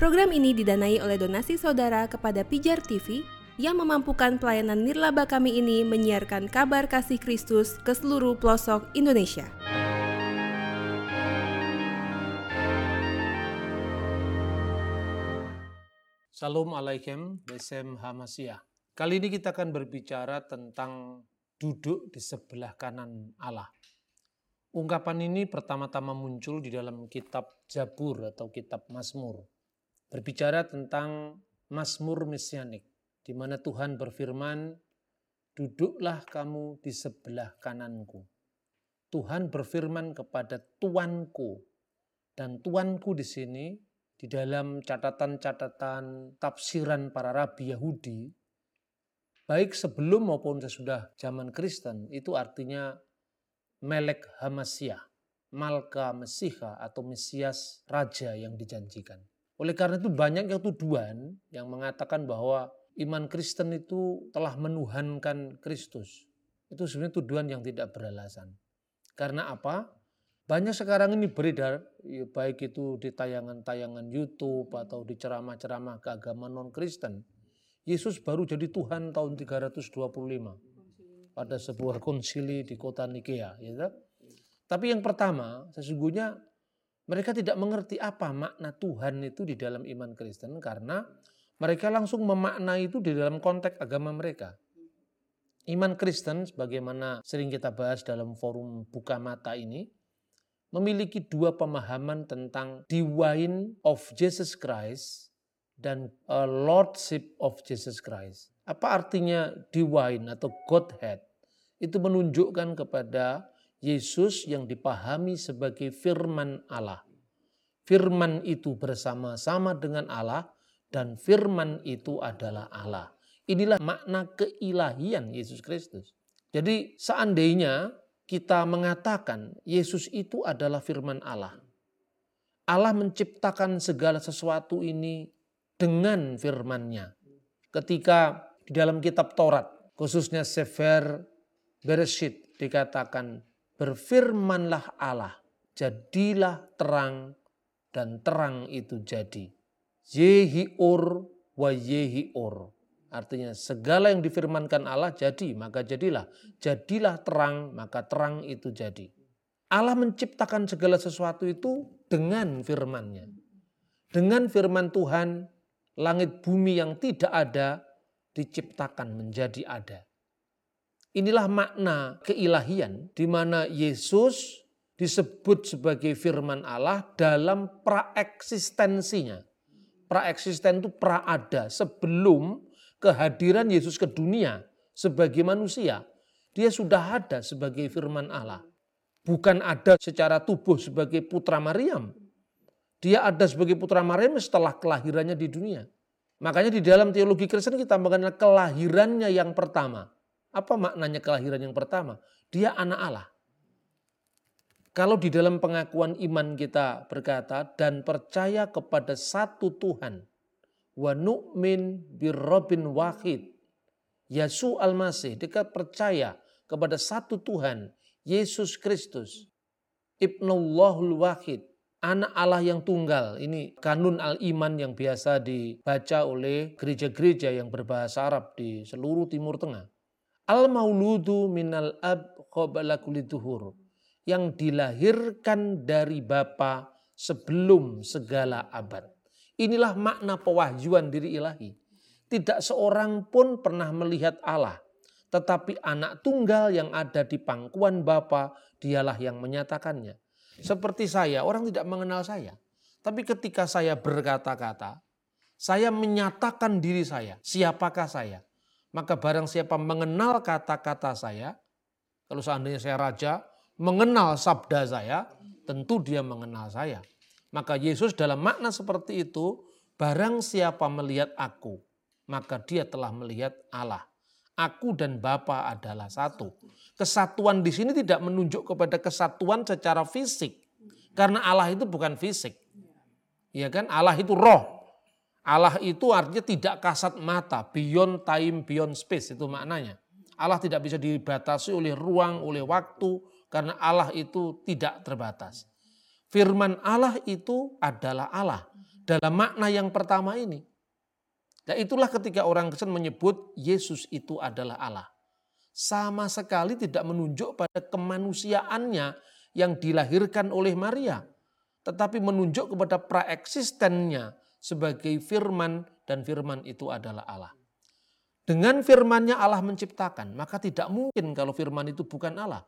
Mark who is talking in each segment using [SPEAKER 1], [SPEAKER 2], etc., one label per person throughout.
[SPEAKER 1] Program ini didanai oleh donasi saudara kepada Pijar TV yang memampukan pelayanan nirlaba kami ini menyiarkan kabar kasih Kristus ke seluruh pelosok Indonesia.
[SPEAKER 2] Salam alaikum, Besem Hamasiyah. Kali ini kita akan berbicara tentang duduk di sebelah kanan Allah. Ungkapan ini pertama-tama muncul di dalam kitab Jabur atau kitab Mazmur. Berbicara tentang Mazmur Mesianik, di mana Tuhan berfirman, duduklah kamu di sebelah kananku. Tuhan berfirman kepada tuanku, dan tuanku di sini di dalam catatan-catatan tafsiran para rabi Yahudi, baik sebelum maupun sesudah zaman Kristen, itu artinya Melek Hamasyah, Malka Mesiha atau Mesias Raja yang dijanjikan. Oleh karena itu banyak yang tuduhan yang mengatakan bahwa iman Kristen itu telah menuhankan Kristus. Itu sebenarnya tuduhan yang tidak beralasan. Karena apa? Banyak sekarang ini beredar, ya baik itu di tayangan-tayangan YouTube atau di ceramah-ceramah keagamaan non-Kristen. Yesus baru jadi Tuhan tahun 325 pada sebuah konsili di kota Nikea. Ya. Tapi yang pertama, sesungguhnya mereka tidak mengerti apa makna Tuhan itu di dalam iman Kristen karena mereka langsung memaknai itu di dalam konteks agama mereka. Iman Kristen, sebagaimana sering kita bahas dalam forum buka mata ini, memiliki dua pemahaman tentang divine of Jesus Christ dan a lordship of Jesus Christ. Apa artinya divine atau Godhead? Itu menunjukkan kepada Yesus yang dipahami sebagai firman Allah. Firman itu bersama-sama dengan Allah dan firman itu adalah Allah. Inilah makna keilahian Yesus Kristus. Jadi seandainya kita mengatakan Yesus itu adalah firman Allah. Allah menciptakan segala sesuatu ini dengan firman-Nya. Ketika di dalam kitab Taurat, khususnya Sefer Bereshit dikatakan berfirmanlah Allah, jadilah terang dan terang itu jadi. Yehi ur wa yehi ur. Artinya segala yang difirmankan Allah jadi, maka jadilah. Jadilah terang, maka terang itu jadi. Allah menciptakan segala sesuatu itu dengan firmannya. Dengan firman Tuhan, langit bumi yang tidak ada diciptakan menjadi ada. Inilah makna keilahian di mana Yesus disebut sebagai firman Allah dalam praeksistensinya. Praeksisten itu praada sebelum kehadiran Yesus ke dunia sebagai manusia, dia sudah ada sebagai firman Allah. Bukan ada secara tubuh sebagai putra Maryam. Dia ada sebagai putra Maryam setelah kelahirannya di dunia. Makanya di dalam teologi Kristen kita mengenal kelahirannya yang pertama. Apa maknanya kelahiran yang pertama? Dia anak Allah. Kalau di dalam pengakuan iman kita berkata dan percaya kepada satu Tuhan, wa nu'min birrobin wahid. Yesus al-Masih, dekat percaya kepada satu Tuhan, Yesus Kristus. Ibnullahul wahid, anak Allah yang tunggal. Ini kanun al-iman yang biasa dibaca oleh gereja-gereja yang berbahasa Arab di seluruh Timur Tengah. Al-mauludu minal ab qabala kuliduhur. Yang dilahirkan dari Bapa sebelum segala abad. Inilah makna pewahyuan diri ilahi. Tidak seorang pun pernah melihat Allah. Tetapi anak tunggal yang ada di pangkuan Bapa, dialah yang menyatakannya. Seperti saya, orang tidak mengenal saya. Tapi ketika saya berkata-kata, saya menyatakan diri saya, siapakah saya. Maka barang siapa mengenal kata-kata saya, kalau seandainya saya raja, mengenal sabda saya, tentu dia mengenal saya. Maka Yesus dalam makna seperti itu, barang siapa melihat aku, maka dia telah melihat Allah. Aku dan Bapa adalah satu. Kesatuan di sini tidak menunjuk kepada kesatuan secara fisik. Karena Allah itu bukan fisik. Ya kan? Allah itu roh. Allah itu artinya tidak kasat mata, beyond time, beyond space itu maknanya. Allah tidak bisa dibatasi oleh ruang, oleh waktu, karena Allah itu tidak terbatas. Firman Allah itu adalah Allah dalam makna yang pertama ini. Dan itulah ketika orang Kristen menyebut Yesus itu adalah Allah. Sama sekali tidak menunjuk pada kemanusiaannya yang dilahirkan oleh Maria. Tetapi menunjuk kepada praeksistennya sebagai firman dan firman itu adalah Allah. Dengan firmannya Allah menciptakan, maka tidak mungkin kalau firman itu bukan Allah.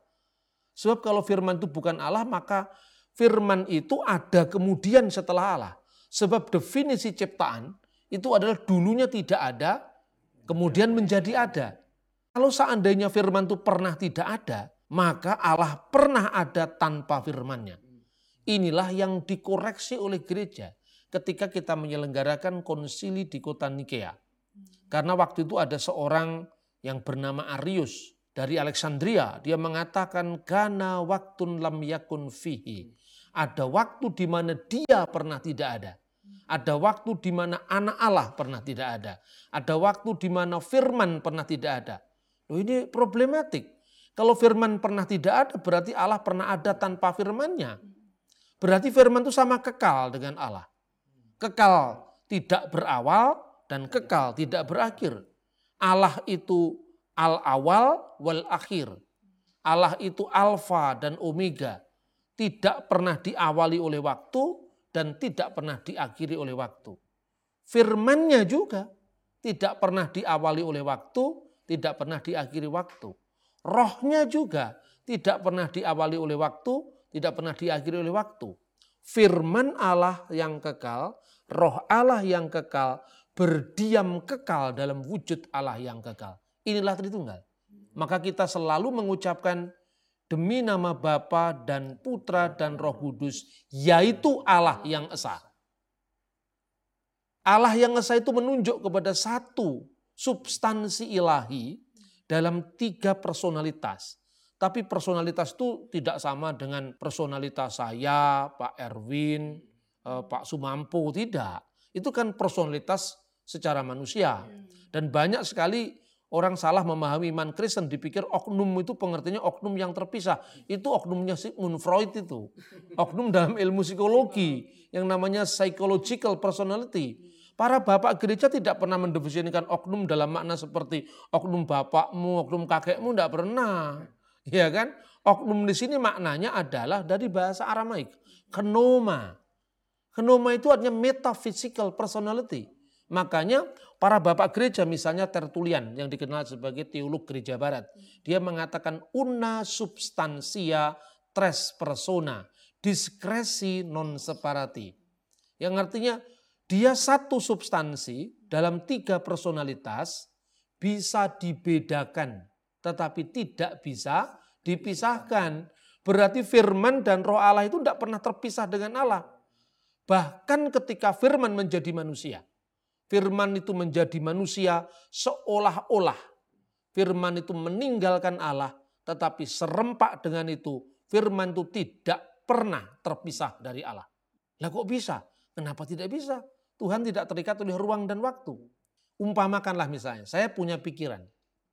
[SPEAKER 2] Sebab kalau firman itu bukan Allah, maka firman itu ada kemudian setelah Allah. Sebab definisi ciptaan itu adalah dulunya tidak ada, kemudian menjadi ada. Kalau seandainya firman itu pernah tidak ada, maka Allah pernah ada tanpa firmannya. Inilah yang dikoreksi oleh gereja ketika kita menyelenggarakan konsili di kota Nikea. Karena waktu itu ada seorang yang bernama Arius dari Alexandria. Dia mengatakan, Gana waktun lam yakun fihi. Ada waktu di mana dia pernah tidak ada. Ada waktu di mana anak Allah pernah tidak ada. Ada waktu di mana firman pernah tidak ada. Loh ini problematik. Kalau firman pernah tidak ada berarti Allah pernah ada tanpa firmannya. Berarti firman itu sama kekal dengan Allah. Kekal tidak berawal dan kekal tidak berakhir. Allah itu al-awal wal akhir. Allah itu alfa dan omega. Tidak pernah diawali oleh waktu dan tidak pernah diakhiri oleh waktu. Firmannya juga tidak pernah diawali oleh waktu, tidak pernah diakhiri waktu. Rohnya juga tidak pernah diawali oleh waktu, tidak pernah diakhiri oleh waktu. Firman Allah yang kekal, roh Allah yang kekal, berdiam kekal dalam wujud Allah yang kekal. Inilah Tritunggal. Maka kita selalu mengucapkan demi nama Bapa dan Putra dan Roh Kudus, yaitu Allah yang Esa. Allah yang Esa itu menunjuk kepada satu substansi ilahi dalam tiga personalitas. Tapi personalitas itu tidak sama dengan personalitas saya, Pak Erwin, eh, Pak Sumampo, tidak. Itu kan personalitas secara manusia. Dan banyak sekali Orang salah memahami iman Kristen dipikir oknum itu pengertiannya oknum yang terpisah. Itu oknumnya Sigmund Freud itu. Oknum dalam ilmu psikologi yang namanya psychological personality. Para bapak gereja tidak pernah mendefinisikan oknum dalam makna seperti oknum bapakmu, oknum kakekmu, tidak pernah. Ya kan? Oknum di sini maknanya adalah dari bahasa Aramaik. Kenoma. Kenoma itu artinya metaphysical personality. Makanya para bapak gereja misalnya Tertulian yang dikenal sebagai teolog gereja barat. Dia mengatakan una substansia tres persona, diskresi non separati. Yang artinya dia satu substansi dalam tiga personalitas bisa dibedakan tetapi tidak bisa dipisahkan. Berarti firman dan roh Allah itu tidak pernah terpisah dengan Allah. Bahkan ketika firman menjadi manusia Firman itu menjadi manusia seolah-olah firman itu meninggalkan Allah, tetapi serempak dengan itu firman itu tidak pernah terpisah dari Allah. Lah kok bisa? Kenapa tidak bisa? Tuhan tidak terikat oleh ruang dan waktu. Umpamakanlah misalnya, saya punya pikiran.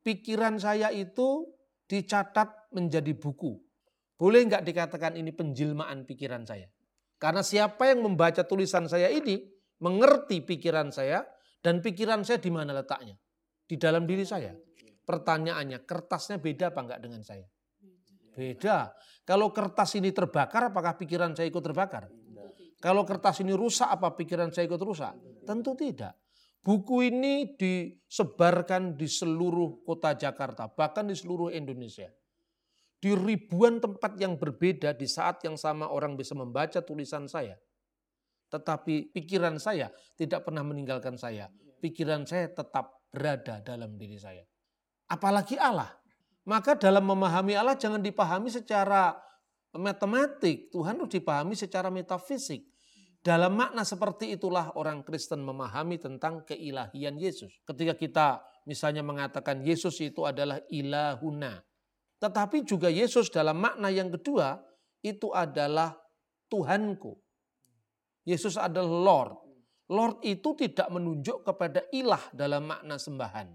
[SPEAKER 2] Pikiran saya itu dicatat menjadi buku. Boleh nggak dikatakan ini penjilmaan pikiran saya? Karena siapa yang membaca tulisan saya ini, mengerti pikiran saya dan pikiran saya di mana letaknya? Di dalam diri saya. Pertanyaannya, kertasnya beda apa enggak dengan saya? Beda. Kalau kertas ini terbakar, apakah pikiran saya ikut terbakar? Kalau kertas ini rusak, apa pikiran saya ikut rusak? Tentu tidak. Buku ini disebarkan di seluruh kota Jakarta, bahkan di seluruh Indonesia. Di ribuan tempat yang berbeda di saat yang sama orang bisa membaca tulisan saya. Tetapi pikiran saya tidak pernah meninggalkan saya. Pikiran saya tetap berada dalam diri saya. Apalagi Allah. Maka dalam memahami Allah jangan dipahami secara matematik. Tuhan harus dipahami secara metafisik. Dalam makna seperti itulah orang Kristen memahami tentang keilahian Yesus. Ketika kita misalnya mengatakan Yesus itu adalah ilahuna. Tetapi juga Yesus dalam makna yang kedua itu adalah Tuhanku. Yesus adalah Lord. Lord itu tidak menunjuk kepada ilah dalam makna sembahan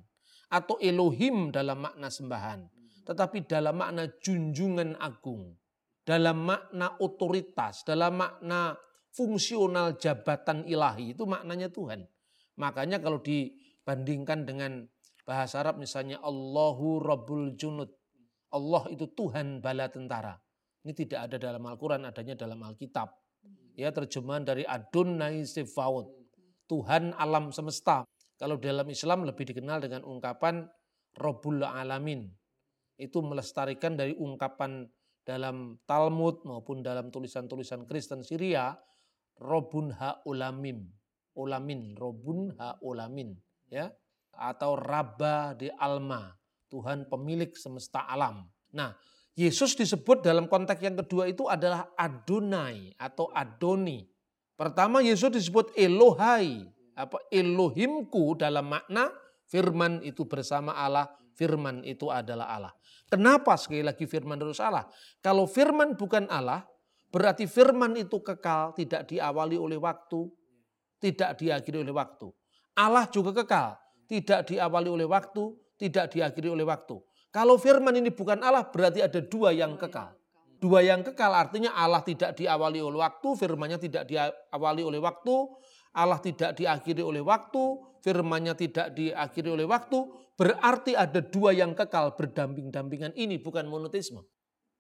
[SPEAKER 2] atau Elohim dalam makna sembahan, tetapi dalam makna junjungan agung, dalam makna otoritas, dalam makna fungsional jabatan ilahi itu maknanya Tuhan. Makanya kalau dibandingkan dengan bahasa Arab misalnya Allahu Rabbul Junud. Allah itu Tuhan bala tentara. Ini tidak ada dalam Al-Quran, adanya dalam Alkitab. Ya terjemahan dari Adonai Sefaut. Tuhan alam semesta. Kalau dalam Islam lebih dikenal dengan ungkapan Rabbul Alamin. Itu melestarikan dari ungkapan dalam Talmud maupun dalam tulisan-tulisan Kristen Syria, Robun ha ulamim, ulamin, Robun ha ulamin, ya, atau Rabba di Alma, Tuhan pemilik semesta alam. Nah, Yesus disebut dalam konteks yang kedua itu adalah Adonai atau Adoni. Pertama Yesus disebut Elohai, apa Elohimku dalam makna firman itu bersama Allah, firman itu adalah Allah. Kenapa sekali lagi firman terus Allah? Kalau firman bukan Allah, berarti firman itu kekal, tidak diawali oleh waktu, tidak diakhiri oleh waktu. Allah juga kekal, tidak diawali oleh waktu, tidak diakhiri oleh waktu. Kalau firman ini bukan Allah berarti ada dua yang kekal. Dua yang kekal artinya Allah tidak diawali oleh waktu, firmannya tidak diawali oleh waktu, Allah tidak diakhiri oleh waktu, firmannya tidak diakhiri oleh waktu, berarti ada dua yang kekal berdamping-dampingan. Ini bukan monotisme.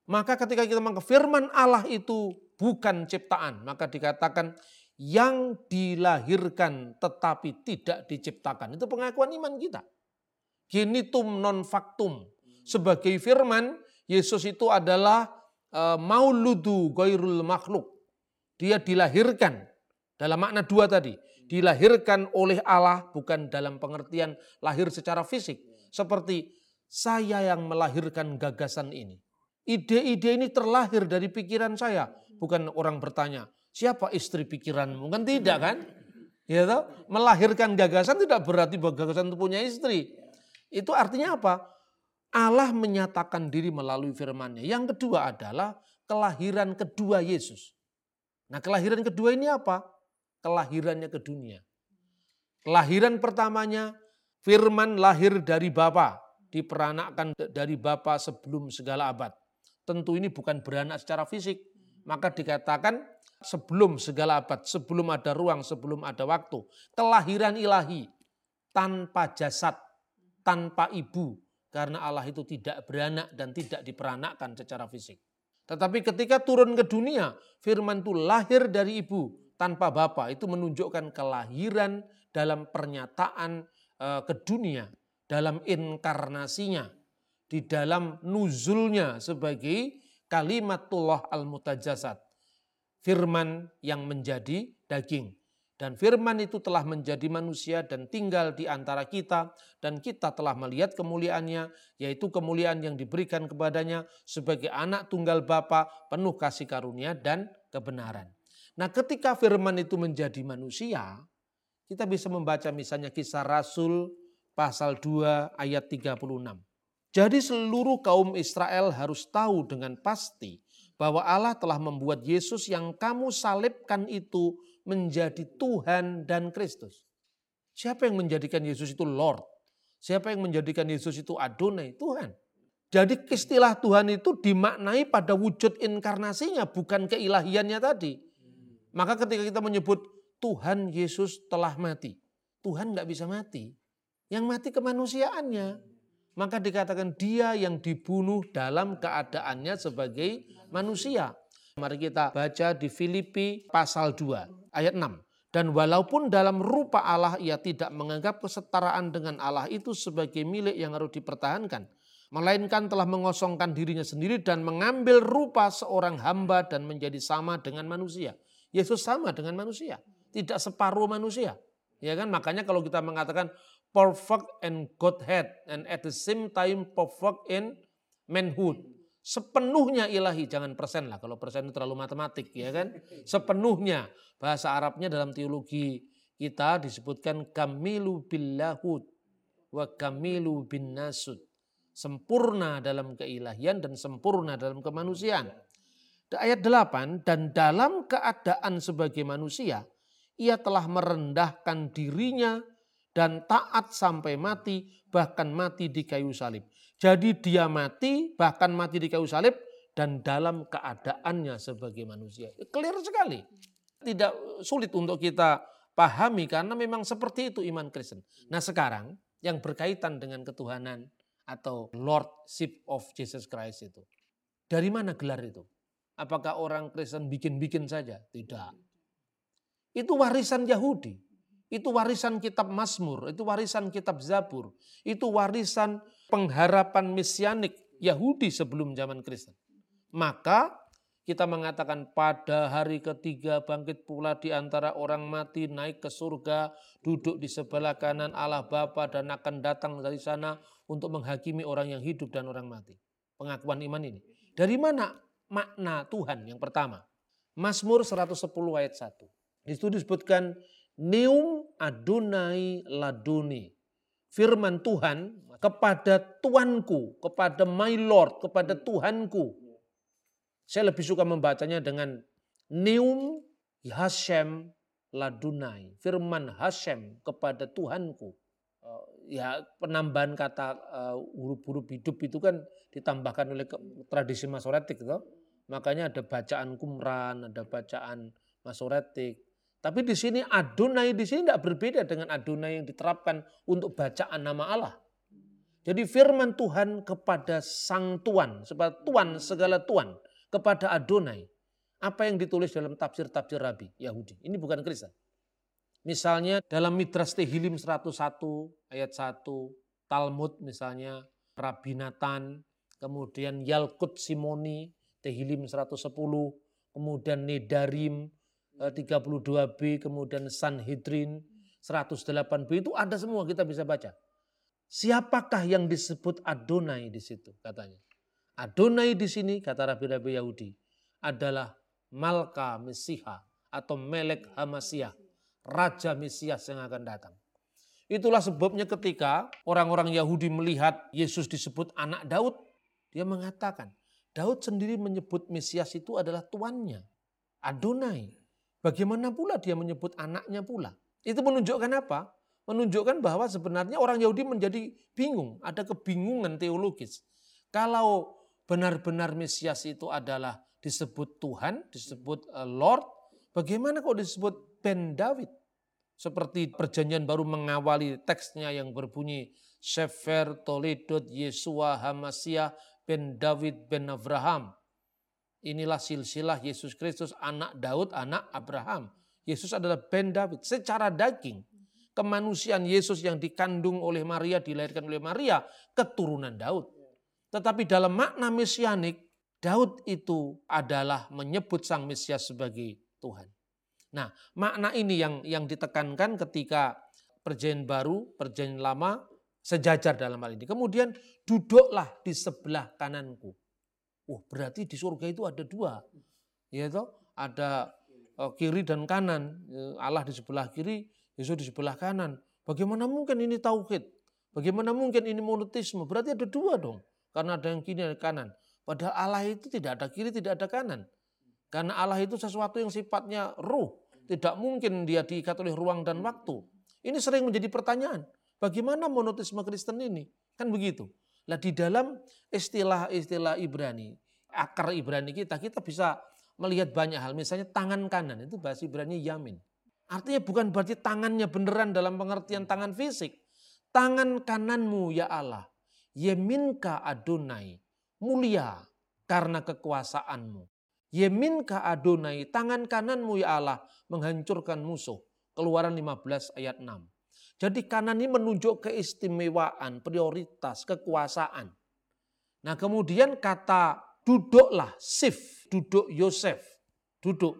[SPEAKER 2] Maka ketika kita mengatakan firman Allah itu bukan ciptaan, maka dikatakan yang dilahirkan tetapi tidak diciptakan. Itu pengakuan iman kita. Genitum non factum sebagai firman, Yesus itu adalah uh, mauludu goirul makhluk. Dia dilahirkan dalam makna dua tadi. Dilahirkan oleh Allah bukan dalam pengertian lahir secara fisik. Seperti saya yang melahirkan gagasan ini. Ide-ide ini terlahir dari pikiran saya. Bukan orang bertanya, siapa istri pikiranmu? Kan tidak kan? Ya toh? Melahirkan gagasan tidak berarti gagasan itu punya istri. Itu artinya apa? Allah menyatakan diri melalui firman-Nya. Yang kedua adalah kelahiran kedua Yesus. Nah, kelahiran kedua ini apa? Kelahirannya ke dunia. Kelahiran pertamanya firman lahir dari Bapa, diperanakkan dari Bapa sebelum segala abad. Tentu ini bukan beranak secara fisik, maka dikatakan sebelum segala abad, sebelum ada ruang, sebelum ada waktu. Kelahiran ilahi tanpa jasad, tanpa ibu, karena Allah itu tidak beranak dan tidak diperanakkan secara fisik. Tetapi ketika turun ke dunia, firman itu lahir dari ibu tanpa bapa. Itu menunjukkan kelahiran dalam pernyataan eh, ke dunia, dalam inkarnasinya, di dalam nuzulnya sebagai kalimatullah al-mutajasad. Firman yang menjadi daging. Dan firman itu telah menjadi manusia dan tinggal di antara kita dan kita telah melihat kemuliaannya yaitu kemuliaan yang diberikan kepadanya sebagai anak tunggal Bapa penuh kasih karunia dan kebenaran. Nah ketika firman itu menjadi manusia kita bisa membaca misalnya kisah Rasul pasal 2 ayat 36. Jadi seluruh kaum Israel harus tahu dengan pasti bahwa Allah telah membuat Yesus yang kamu salibkan itu menjadi Tuhan dan Kristus. Siapa yang menjadikan Yesus itu Lord? Siapa yang menjadikan Yesus itu Adonai? Tuhan. Jadi istilah Tuhan itu dimaknai pada wujud inkarnasinya, bukan keilahiannya tadi. Maka ketika kita menyebut Tuhan Yesus telah mati, Tuhan nggak bisa mati. Yang mati kemanusiaannya. Maka dikatakan dia yang dibunuh dalam keadaannya sebagai manusia. Mari kita baca di Filipi pasal 2 ayat 6. Dan walaupun dalam rupa Allah ia tidak menganggap kesetaraan dengan Allah itu sebagai milik yang harus dipertahankan. Melainkan telah mengosongkan dirinya sendiri dan mengambil rupa seorang hamba dan menjadi sama dengan manusia. Yesus sama dengan manusia. Tidak separuh manusia. Ya kan? Makanya kalau kita mengatakan perfect and Godhead and at the same time perfect in manhood sepenuhnya ilahi, jangan persen lah, kalau persen itu terlalu matematik ya kan. Sepenuhnya, bahasa Arabnya dalam teologi kita disebutkan kamilu billahud wa kamilu bin nasud. Sempurna dalam keilahian dan sempurna dalam kemanusiaan. Ayat 8, dan dalam keadaan sebagai manusia, ia telah merendahkan dirinya dan taat sampai mati, bahkan mati di kayu salib. Jadi dia mati, bahkan mati di kayu salib, dan dalam keadaannya sebagai manusia. Clear sekali. tidak sulit untuk kita pahami karena memang seperti itu iman Kristen. Nah sekarang yang berkaitan dengan ketuhanan atau Lordship of Jesus Christ itu. Dari mana gelar itu? Apakah orang Kristen bikin-bikin saja? Tidak. Itu warisan Yahudi. Itu warisan kitab Mazmur, itu warisan kitab Zabur, itu warisan pengharapan mesianik Yahudi sebelum zaman Kristen. Maka kita mengatakan pada hari ketiga bangkit pula di antara orang mati naik ke surga, duduk di sebelah kanan Allah Bapa dan akan datang dari sana untuk menghakimi orang yang hidup dan orang mati. Pengakuan iman ini. Dari mana makna Tuhan yang pertama? Mazmur 110 ayat 1. Di situ disebutkan Neum Adonai Laduni. Firman Tuhan kepada Tuanku, kepada my Lord, kepada Tuhanku saya lebih suka membacanya dengan Neum Hashem Ladunai. Firman Hashem kepada Tuhanku. Eh, ya penambahan kata eh, huruf-huruf hidup itu kan ditambahkan oleh tradisi masoretik. Gitu. Makanya ada bacaan kumran, ada bacaan masoretik. Tapi di sini Adonai di sini tidak berbeda dengan Adonai yang diterapkan untuk bacaan nama Allah. Jadi firman Tuhan kepada Sang Tuan, sebab Tuan segala Tuan kepada Adonai. Apa yang ditulis dalam tafsir-tafsir Rabi Yahudi. Ini bukan Kristen. Misalnya dalam Midras Tehilim 101 ayat 1, Talmud misalnya, Rabi Nathan, kemudian Yalkut Simoni, Tehilim 110, kemudian Nedarim 32b, eh, kemudian Sanhedrin 108b, itu ada semua kita bisa baca. Siapakah yang disebut Adonai di situ katanya? Adonai di sini kata rabi-rabi Yahudi adalah Malka Mesiha atau Melek Hamasiah, Raja Mesias yang akan datang. Itulah sebabnya ketika orang-orang Yahudi melihat Yesus disebut anak Daud, dia mengatakan, Daud sendiri menyebut Mesias itu adalah tuannya, Adonai. Bagaimana pula dia menyebut anaknya pula? Itu menunjukkan apa? Menunjukkan bahwa sebenarnya orang Yahudi menjadi bingung, ada kebingungan teologis. Kalau benar-benar Mesias itu adalah disebut Tuhan, disebut eh, Lord, bagaimana kok disebut Ben David? Seperti perjanjian baru mengawali teksnya yang berbunyi Sefer Toledot Yesua Hamasiyah Ben David Ben Abraham. Inilah silsilah Yesus Kristus anak Daud, anak Abraham. Yesus adalah Ben David secara daging. Kemanusiaan Yesus yang dikandung oleh Maria, dilahirkan oleh Maria, keturunan Daud. Tetapi dalam makna mesianik, Daud itu adalah menyebut sang Mesias sebagai Tuhan. Nah, makna ini yang yang ditekankan ketika perjanjian baru, perjanjian lama sejajar dalam hal ini. Kemudian duduklah di sebelah kananku. Wah, berarti di surga itu ada dua. Ya toh, ada eh, kiri dan kanan. Eh, Allah di sebelah kiri, Yesus di sebelah kanan. Bagaimana mungkin ini tauhid? Bagaimana mungkin ini monotisme? Berarti ada dua dong. Karena ada yang kiri dan kanan. Padahal Allah itu tidak ada kiri, tidak ada kanan. Karena Allah itu sesuatu yang sifatnya ruh. Tidak mungkin dia diikat oleh ruang dan waktu. Ini sering menjadi pertanyaan. Bagaimana monotisme Kristen ini? Kan begitu. Nah di dalam istilah-istilah Ibrani, akar Ibrani kita, kita bisa melihat banyak hal. Misalnya tangan kanan, itu bahasa Ibrani yamin. Artinya bukan berarti tangannya beneran dalam pengertian tangan fisik. Tangan kananmu ya Allah Yeminka Adonai, mulia karena kekuasaanmu. Yeminka Adonai, tangan kananmu ya Allah, menghancurkan musuh. Keluaran 15 ayat 6. Jadi kanan ini menunjuk keistimewaan, prioritas, kekuasaan. Nah kemudian kata duduklah, sif, duduk Yosef, duduk.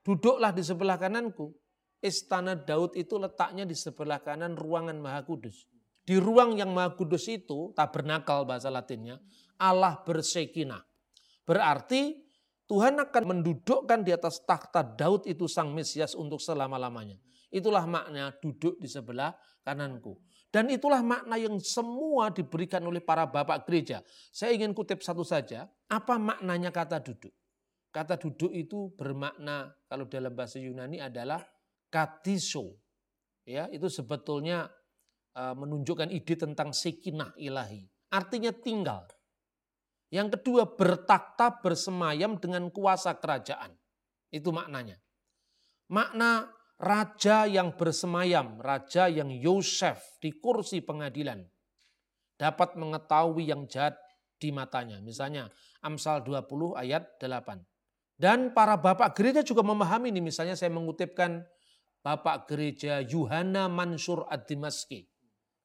[SPEAKER 2] Duduklah di sebelah kananku. Istana Daud itu letaknya di sebelah kanan ruangan Maha Kudus. Di ruang yang maha kudus itu, tabernakal bahasa latinnya, Allah bersekinah. Berarti Tuhan akan mendudukkan di atas takhta Daud itu sang Mesias untuk selama-lamanya. Itulah makna duduk di sebelah kananku. Dan itulah makna yang semua diberikan oleh para bapak gereja. Saya ingin kutip satu saja, apa maknanya kata duduk? Kata duduk itu bermakna kalau dalam bahasa Yunani adalah katiso. Ya, itu sebetulnya Eh, menunjukkan ide tentang sekinah ilahi. Artinya tinggal. Yang kedua bertakta bersemayam dengan kuasa kerajaan. Itu maknanya. Makna raja yang bersemayam, raja yang Yosef di kursi pengadilan dapat mengetahui yang jahat di matanya. Misalnya Amsal 20 ayat 8. Dan para bapak gereja juga memahami ini. Misalnya saya mengutipkan bapak gereja Yuhana Mansur Ad-Dimaski.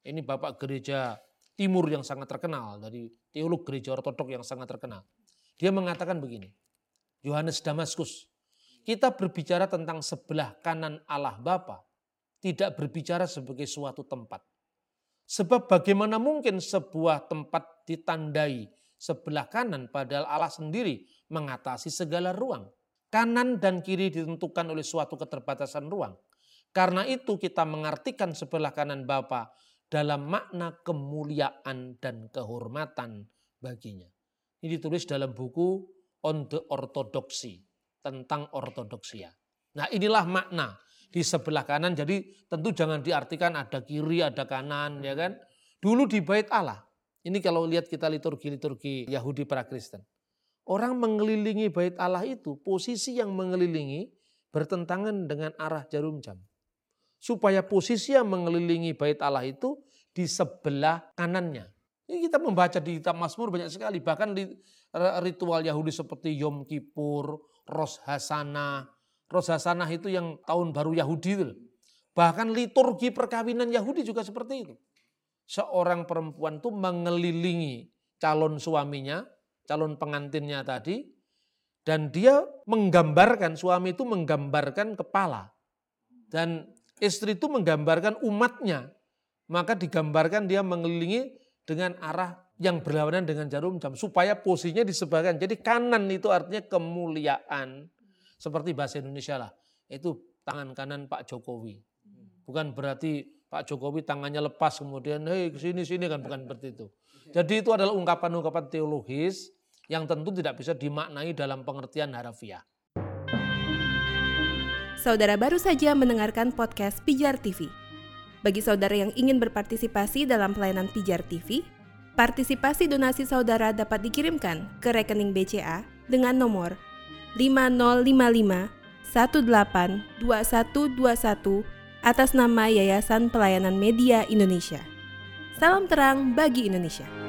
[SPEAKER 2] Ini bapak gereja timur yang sangat terkenal. Dari teolog gereja ortodok yang sangat terkenal. Dia mengatakan begini. Yohanes Damaskus. Kita berbicara tentang sebelah kanan Allah Bapa. Tidak berbicara sebagai suatu tempat. Sebab bagaimana mungkin sebuah tempat ditandai sebelah kanan padahal Allah sendiri mengatasi segala ruang. Kanan dan kiri ditentukan oleh suatu keterbatasan ruang. Karena itu kita mengartikan sebelah kanan Bapa dalam makna kemuliaan dan kehormatan baginya. Ini ditulis dalam buku On the Orthodoxy, tentang ortodoksia. Nah inilah makna di sebelah kanan, jadi tentu jangan diartikan ada kiri, ada kanan, ya kan. Dulu di bait Allah, ini kalau lihat kita liturgi-liturgi Yahudi pra-Kristen. Orang mengelilingi bait Allah itu, posisi yang mengelilingi bertentangan dengan arah jarum jam. Supaya posisi yang mengelilingi bait Allah itu di sebelah kanannya. Ini kita membaca di kitab Mazmur banyak sekali. Bahkan di ritual Yahudi seperti Yom Kippur, Ros Hasanah. Ros Hasanah itu yang tahun baru Yahudi. Bahkan liturgi perkawinan Yahudi juga seperti itu. Seorang perempuan itu mengelilingi calon suaminya calon pengantinnya tadi dan dia menggambarkan suami itu menggambarkan kepala dan istri itu menggambarkan umatnya maka digambarkan dia mengelilingi dengan arah yang berlawanan dengan jarum jam supaya posisinya disebabkan jadi kanan itu artinya kemuliaan seperti bahasa Indonesia lah itu tangan kanan Pak Jokowi bukan berarti Pak Jokowi tangannya lepas kemudian hei sini sini kan bukan seperti itu jadi itu adalah ungkapan-ungkapan teologis yang tentu tidak bisa dimaknai dalam pengertian harafiah.
[SPEAKER 1] Saudara baru saja mendengarkan podcast Pijar TV. Bagi saudara yang ingin berpartisipasi dalam pelayanan Pijar TV, partisipasi donasi saudara dapat dikirimkan ke rekening BCA dengan nomor 5055 182121 atas nama Yayasan Pelayanan Media Indonesia. Salam terang bagi Indonesia.